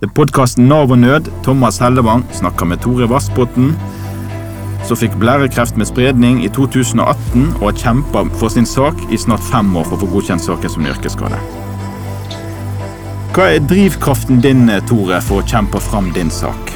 Det er podkasten Nav og nød. Thomas Hellevang snakker med Tore Vassbotn, som fikk blærekreft med spredning i 2018 og har kjempa for sin sak i snart fem år for å få godkjent saken som yrkesskade. Hva er drivkraften din, Tore, for å kjempe fram din sak?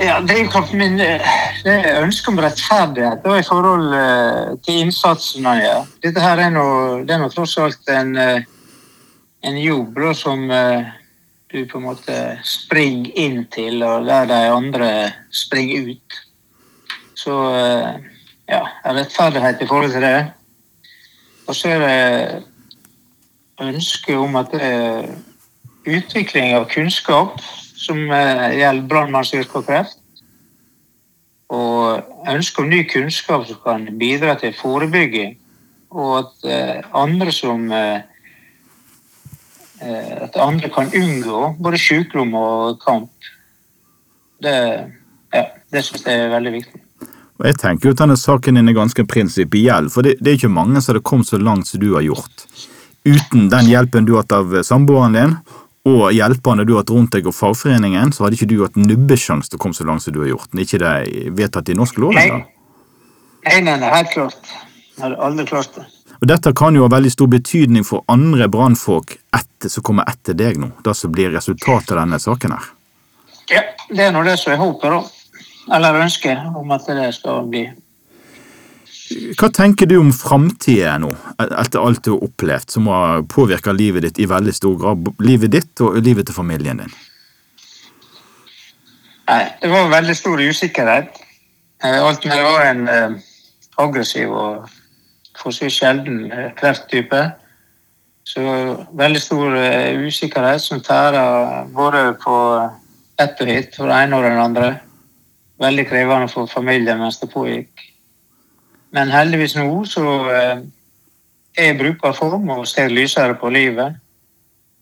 Ja, Drivkraften min eh, det er ønsket om rettferdighet og i forhold eh, til innsatsen han gjør. Dette her er noe tross alt en eh, en da, som uh, du på en måte springer inn til, og der de andre springer ut. Så uh, ja, rettferdighet i forhold til det. Og så er det ønsket om at det er utvikling av kunnskap som uh, gjelder brannmannsyrket og kreft. Og ønsket om ny kunnskap som kan bidra til forebygging. Og at andre som Eh, at andre kan unngå både sykdom og kamp. Det, ja, det syns jeg er veldig viktig. Og jeg tenker jo at denne saken din er ganske prinsipiell, for det, det er ikke mange som har kommet så langt som du har gjort. Uten den hjelpen du har hatt av samboeren din, og hjelperne du har hatt rundt deg og fagforeningen, så hadde ikke du hatt nubbesjanse til å komme så langt som du har gjort. ikke det vedtatt i norsk lov? Nei, nei, nei, helt klart. Jeg hadde aldri klart det. Og Dette kan jo ha veldig stor betydning for andre brannfolk som kommer etter deg nå, det som blir resultatet av denne saken her. Ja, det er nå det som jeg håper, da. Eller ønsker om at det skal bli. Hva tenker du om framtida nå, etter alt du har opplevd, som har påvirka livet ditt i veldig stor grad? Livet ditt og livet til familien din? Nei, det var veldig stor usikkerhet. Eh, alt med det var en eh, aggressiv og for så sjelden eh, krefttype. Så veldig stor eh, usikkerhet som tærer både på ett og hit for det ene og den andre. Veldig krevende for familien mens det pågikk. Men heldigvis nå så eh, er jeg i brukbar form og ser lysere på livet.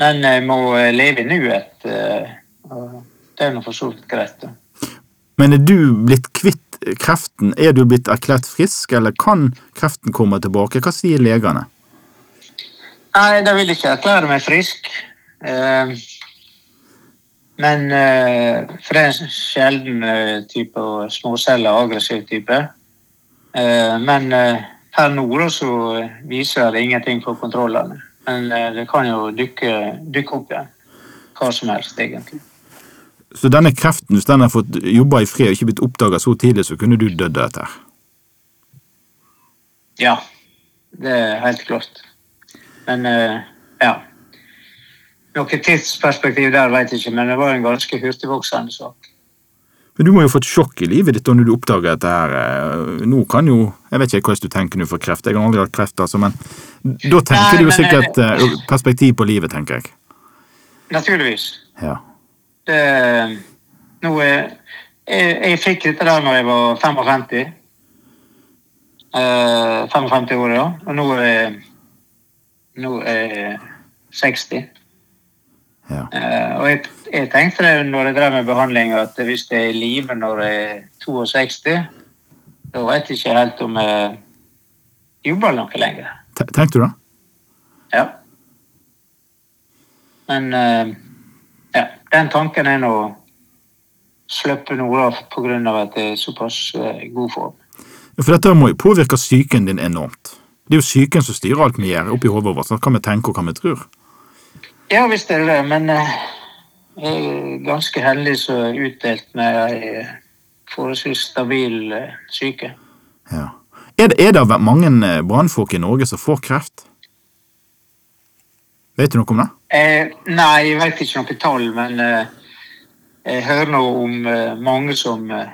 Men jeg må leve i nuet. Det er nå for så vidt greit. Men er du blitt kvitt kreften, er du blitt erklært frisk, eller kan kreften komme tilbake? Hva sier legene? Nei, de vil ikke erklære meg frisk. Eh, men eh, For det er en sjelden eh, type småceller, aggressiv type. Men per nå så viser det ingenting for kontrollene. Men det kan jo dukke, dykke opp igjen. Hva som helst, egentlig. Så denne kreften, hvis den har fått jobba i fred og ikke blitt oppdaga så tidlig, så kunne du dødd av dette? Ja, det er helt klart. Men uh, ja. Noe tidsperspektiv der vet jeg ikke, men det var en ganske hurtigvoksende sak. Men Du må jo ha fått sjokk i livet ditt når du oppdager dette her. Eh, nå kan jo Jeg vet ikke hvordan du tenker nå for kreft, jeg har aldri hatt kreft, altså, men da tenker Nei, du jo sikkert det... perspektiv på livet, tenker jeg. Naturligvis. Ja. Det, nå, jeg, jeg fikk dette der når jeg var 55. Eh, 55 år, ja. Og nå er jeg, nå er jeg 60. Ja. Eh, og jeg, jeg, tenkte det når jeg drev med behandling, at hvis jeg er i live når jeg er 62, da vet jeg ikke helt om jeg jobber noe lenger. Tenkte du det? Ja. Men ja, den tanken er nå sluppet noe av pga. at det er såpass uh, god form. For dette må jo påvirke psyken din enormt. Det er jo psyken som styrer alt vi gjør oppi hodet vårt. Hva vi tenker og hva vi tror. Ja visst er det det, men uh, jeg er ganske heldig som er utdelt med ei forholdsvis stabil syke. Ja. Er det, er det mange brannfolk i Norge som får kreft? Vet du noe om det? Eh, nei, jeg vet ikke noe tall, men eh, jeg hører nå om eh, mange som eh,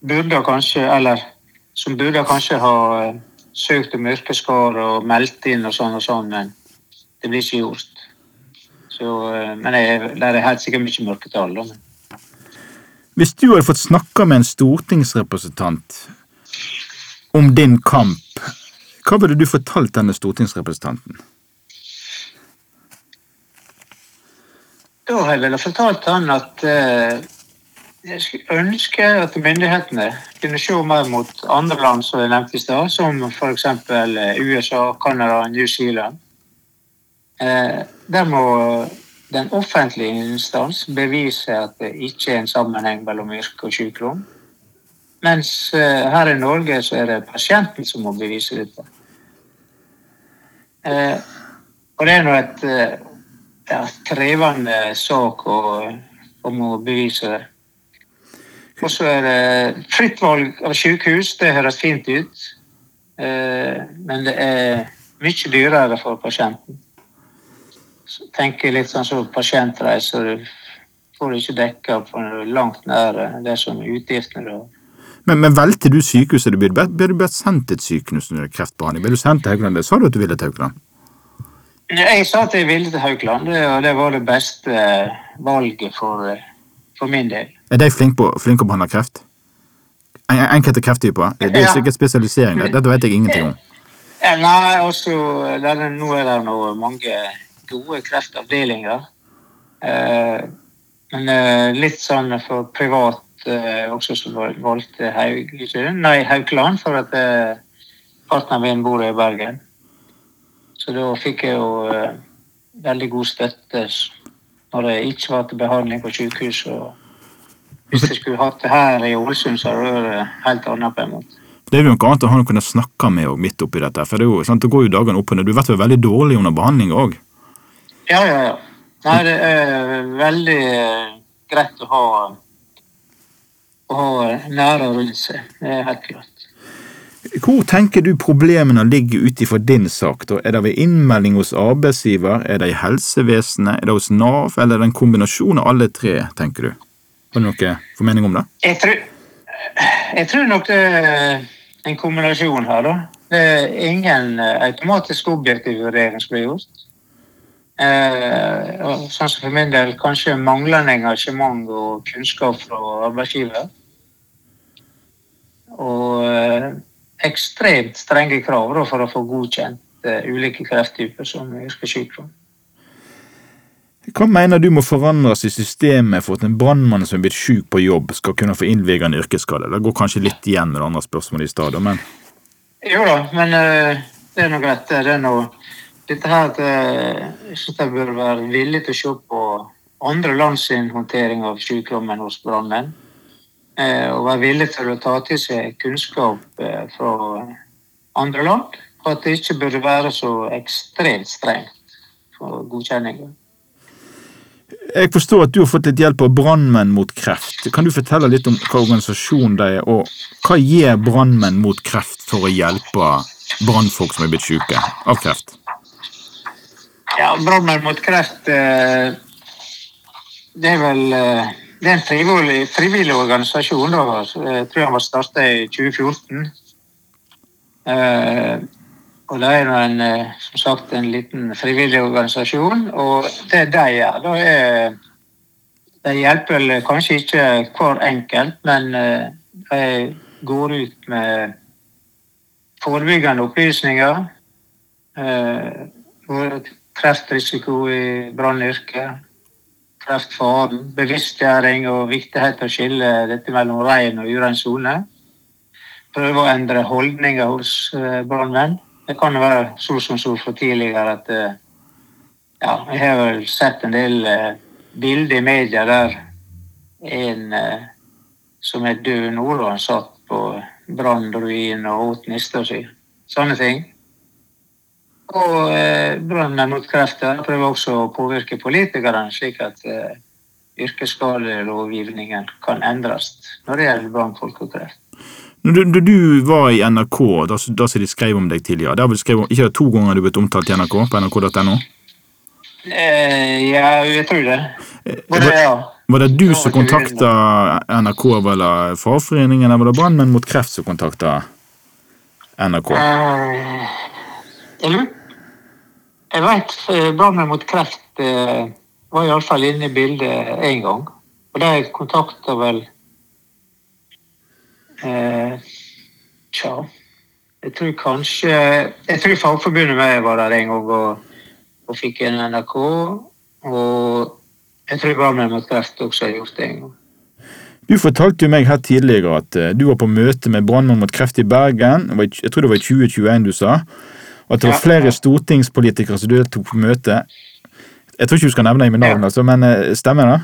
burde kanskje Eller som burde kanskje ha eh, søkt om yrkesskade og meldt inn og sånn og sånn, men det blir ikke gjort. Så, eh, men jeg, der er helt sikkert mye mørketall. Da. Hvis du hadde fått snakka med en stortingsrepresentant om din kamp, hva ville du fortalt denne stortingsrepresentanten? Da har jeg vel fortalt han at eh, jeg skulle ønske at myndighetene kunne se mer mot andre land som jeg nevnte i stad, som f.eks. USA, Canada, New Zealand. Eh, der må den offentlige instans bevise at det ikke er en sammenheng mellom yrke og sykdom. Mens eh, her i Norge så er det pasienten som må bevise dette. Eh, og det er nå et eh, ja, krevende sak å, å må bevise. Og så er det fritt valg av sykehus. Det høres fint ut. Eh, men det er mye dyrere for pasienten. Så tenker litt sånn som pasientreiser. Du får ikke dekka på langt nær det som utgiftene. da. Men, men valgte du sykehuset du ble du sendt til et sykehus under kreftbehandling? Ble du sendt til Haukeland? Sa du at du ville til Haukeland? Jeg sa at jeg ville til Haukeland, og det var det beste valget for, for min del. Er de flinke på å behandle kreft? En, enkelte krefttyper? Det er sikkert spesialisering. det- Dette vet jeg ingenting om. Ja, Nei, også, er- nå er det nå mange gode kreftavdelinger. Eh, men eh, litt sånn for privat eh, også som valgte Haug, nei, Haukeland, for at eh, partneren min bor i Bergen. Så da fikk jeg jo eh, veldig god støtte når jeg ikke var til behandling på sykehus. Og hvis jeg skulle hatt det her i Ålesund, så hadde det vært helt annet på en måte. Det er jo noe annet å ha noen å snakke med og midt oppi dette. for Det jo, sant, det går jo dagene opp og ned. Du blir vel veldig dårlig under behandling òg. Ja, ja, ja. Nei, det er veldig eh, greit å ha, å ha nære rundt seg. Det er helt klart. Hvor tenker du problemene ligger ut ifra din sak? da? Er det ved innmelding hos arbeidsgiver, er det i helsevesenet, er det hos Nav, eller er det en kombinasjon av alle tre, tenker du? Har du noe formening om det? Jeg tror, jeg tror nok det er en kombinasjon her, da. Det er ingen eh, automatisk objektiv vurdering som blir gjort. Eh, og sånn som for min del kanskje manglende engasjement og kunnskap fra arbeidsgiver. Og eh, ekstremt strenge krav for å få godkjent eh, ulike krefttyper som yrkessykdom. Hva mener du må forandres i systemet for at en brannmann som er blitt syk på jobb, skal kunne få innvilget en yrkesskade? Det går kanskje litt igjen med det andre spørsmålet i stad, men Jo da, men eh, det er nå greit. Det er noe dette her at eh, jeg synes jeg bør være villig til å se på andre land sin håndtering av sykdommen hos brannmenn. Eh, og være villig til å ta til seg kunnskap eh, fra andre land. Og at det ikke burde være så ekstremt strengt for godkjenninger. jeg forstår at du har fått litt hjelp av Brannmenn mot kreft. Kan du fortelle litt om hva organisasjonen det er, og hva gir Brannmenn mot kreft for å hjelpe brannfolk som er blitt syke av kreft? Ja, Brannmenn mot kreft eh, Det er vel det er en frivillig, frivillig organisasjon. da. Jeg tror han var starta i 2014. Eh, og det er en, eh, som sagt en liten frivillig organisasjon. Og det de gjør, da er De hjelper vel kanskje ikke hver enkelt, men eh, de går ut med forebyggende opplysninger. Eh, hvor kreftrisiko i brannyrket. Kreftfaren. Bevisstgjøring og viktighet å skille dette mellom ren og urein sone. Prøve å endre holdninger hos eh, brannmenn. Det kan være så som så for tidligere at eh, ja, jeg har vel sett en del eh, bilder i media der en som er død nå, satt på brannruin og åt nista si. Sånne ting. Og eh, Brannmenn mot kreft der prøver også å påvirke politikerne, slik at eh, yrkesskadelovgivningen kan endres når det gjelder brannfolk og kreft. Når du, du var i NRK, da, da de skrev om deg tidligere, der ble skrevet, ikke det to ganger du ble omtalt i NRK, på nrk.no? Eh, ja, jeg tror det. Både var- ja. Var det du som kontakta NRK, eller fagforeningen, eller var det Brannmenn mot kreft som kontakta NRK? Eh, jeg Jeg vet brannen Brannmenn mot kreft eh, var iallfall inne i bildet én gang. Og de kontakta vel eh, Tja Jeg tror kanskje Jeg tror Fagforbundet med var der en gang og, og fikk en NRK. Og jeg tror Brannmenn mot kreft også har gjort det en gang. Du fortalte jo meg her tidligere at eh, du var på møte med Brannmenn mot kreft i Bergen. Jeg tror det var i 2021 du sa. Og at det var flere stortingspolitikere som deltok på møtet. Jeg tror ikke du skal nevne dem med navn, altså, men eh, stemmer det?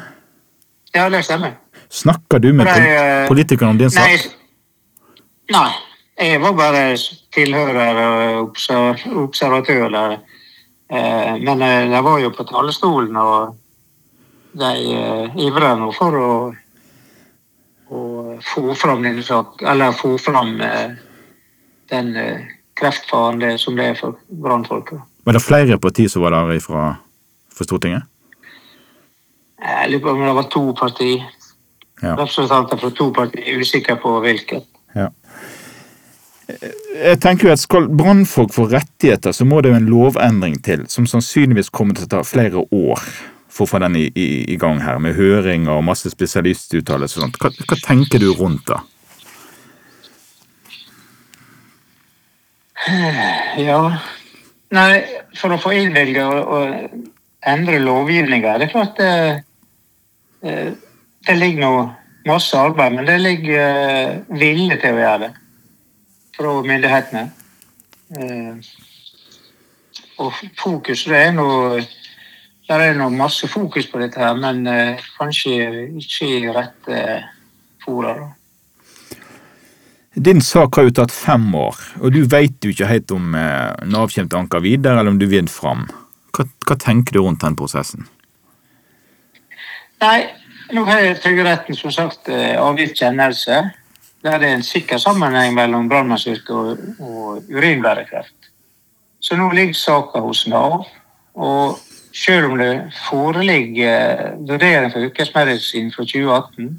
Ja, det stemmer. Snakker du med pol eh, politikerne om din sak? nei, jeg var bare tilhører og observatør der. Eh, Men jeg var jo på talerstolen, og de ivra nå for å, å få fram eller få fram den kreftfaren det, som det er for brannfolk. Var det flere partier som var der fra, fra Stortinget? Jeg lurer på om det var to partier. Ja. Representanter fra to partier. Er usikker på hvilket. Jeg tenker jo at Skal brannfolk få rettigheter, så må det jo en lovendring til, som sannsynligvis kommer til å ta flere år for å få den i, i, i gang her, med høringer og masse spesialistuttalelser og sånt. Hva, hva tenker du rundt det? Ja. Nei, for å få innvilget og, endre lovgivninga Det er klart det, eh, det ligger nå masse arbeid, men det ligger eh, vilje til å gjøre det fra myndighetene. Eh, Og fokus det er nå det er nå masse fokus på dette, her, men eh, kanskje ikke i rette fora. da. Din sak har jo tatt fem år, og du veit jo ikke helt om eh, Nav kommer til å anke videre, eller om du vinner fram. Hva, hva tenker du rundt den prosessen? Nei, nå har Trygderetten som sagt eh, avgitt kjennelse der det er en sikker sammenheng mellom brannmannsyrket og, og urinblærekreft. Så nå ligger saka hos Nav. Og selv om det foreligger vurdering for yrkesmedisin fra 2018,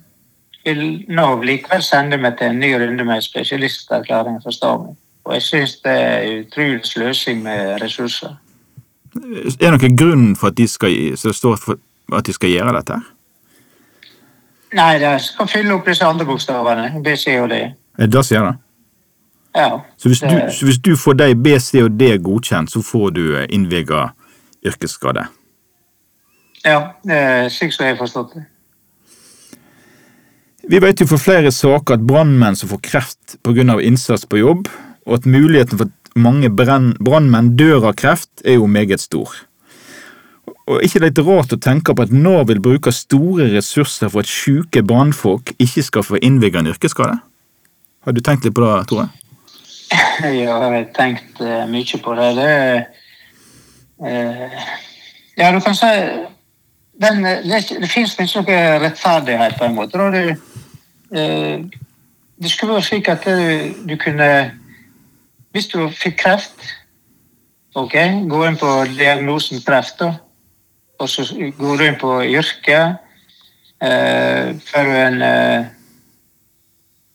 vil nå likevel sende meg til en ny runde med spesialisterklæring for staben. Og jeg syns det er utrolig sløsing med ressurser. Er det noen grunn for at de skal, at de skal gjøre dette? Nei, de skal fylle opp disse andre bokstavene. B, C og D. Er det det det? Ja. Så hvis, du, så hvis du får de B, C og D godkjent, så får du innvilga yrkesskade? Ja, det er slik som jeg har forstått det. Vi vet jo for flere saker at brannmenn som får kreft pga. innsats på jobb, og at muligheten for at mange brannmenn dør av kreft, er jo meget stor. Og ikke det er litt rart å tenke på at Nav vil bruke store ressurser for at syke brannfolk ikke skal få innvilget en yrkesskade? Har du tenkt litt på det, Tore? Jeg har tenkt eh, mye på det. Det, er, ja, du kan si den, eh, det, det finnes ikke rettferdighet, på en måte. Da. Det, eh, det skulle være slik at du, du kunne Hvis du fikk kreft, ok, gå inn på diagnosen kreft, da. Og så går du inn på yrket. Eh, du en eh,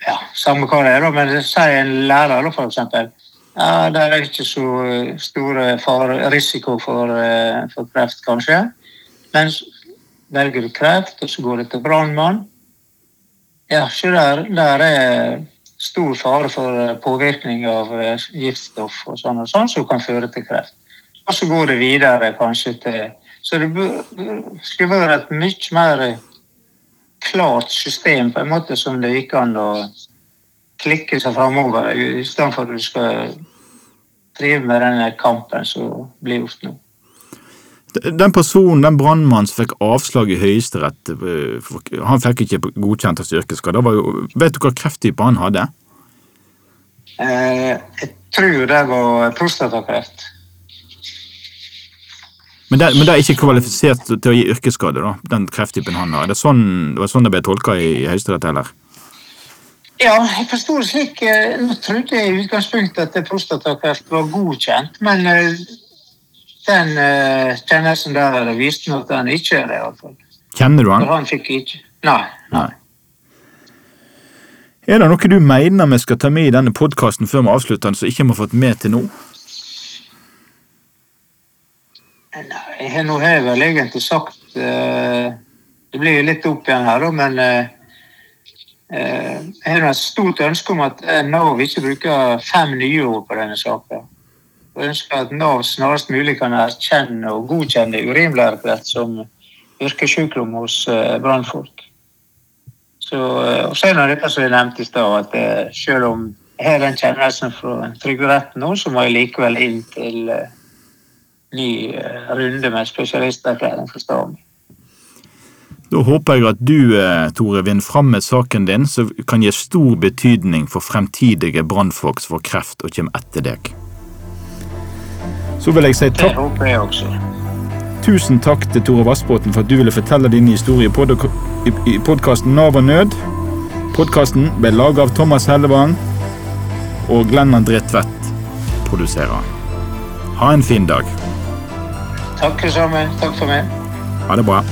ja, samme hva det er, da, men si en lærer, da, for eksempel. Ja, det er ikke så eh, stor risiko for, eh, for kreft, kanskje. Men så velger du kreft, og så går det til brannmann, ja, så der, der er stor fare for eh, påvirkning av eh, giftstoff og sånn og sånn, som kan føre til kreft. Og så går det videre kanskje til Så det skulle være et mye mer klart system på en måte som det gikk an å klikke seg framover, i stedet for at du skal drive med denne kampen som blir gjort nå. Den personen, den brannmannen som fikk avslag i Høyesterett, eh, han fikk ikke godkjent hans. Det jo- Vet du hva krefttype han hadde? Eh, jeg tror det var prostatakreft. Men det, men det er ikke kvalifisert til å gi yrkesskade, da, den krefttypen han har. Det, er sånn, det var sånn det ble tolka i, i Høyesterett heller. Ja, jeg forsto det slik eh, Nå trodde jeg i utgangspunktet at prostatakreft var godkjent, men eh, den uh, kjennelsen der viste meg at han ikke er det, iallfall. Kjenner du For han? han fikk ikke Nei. Nei. Er det noe du mener vi skal ta med i denne podkasten før vi avslutter den, som ikke vi har fått med til nå? Nei, nå har jeg vel egentlig sagt uh, Det blir jo litt opp igjen her, da, men eh, eh, jeg har et stort ønske om at eh, Nav ikke bruker fem nye ord på denne saken. Jeg ønsker at Nav snarest mulig kan erkjenne og godkjenne urinblærekreft som yrkessykdom hos eh, brannfolk. Eh, og så er det dette som jeg nevnte i stad, at eh, selv om jeg har den kjennelsen fra Trygderetten nå, så må jeg likevel inn til ny runde med spesialisterklæring for staben. Da håper jeg at du, Tore, vinner fram med saken din, som kan gi stor betydning for fremtidige brannfolk som får kreft og kommer etter deg. Så vil jeg si Det takk, håper jeg også. tusen takk til Tore Vassbotn for at du ville fortelle din historie i pod- i- i podkasten Nav og nød. Podkasten ble laget av Thomas Hellevang, og Glenn André Tvedt produserer. Ha en fin dag. Takk. Takk for meg. Ha det bra.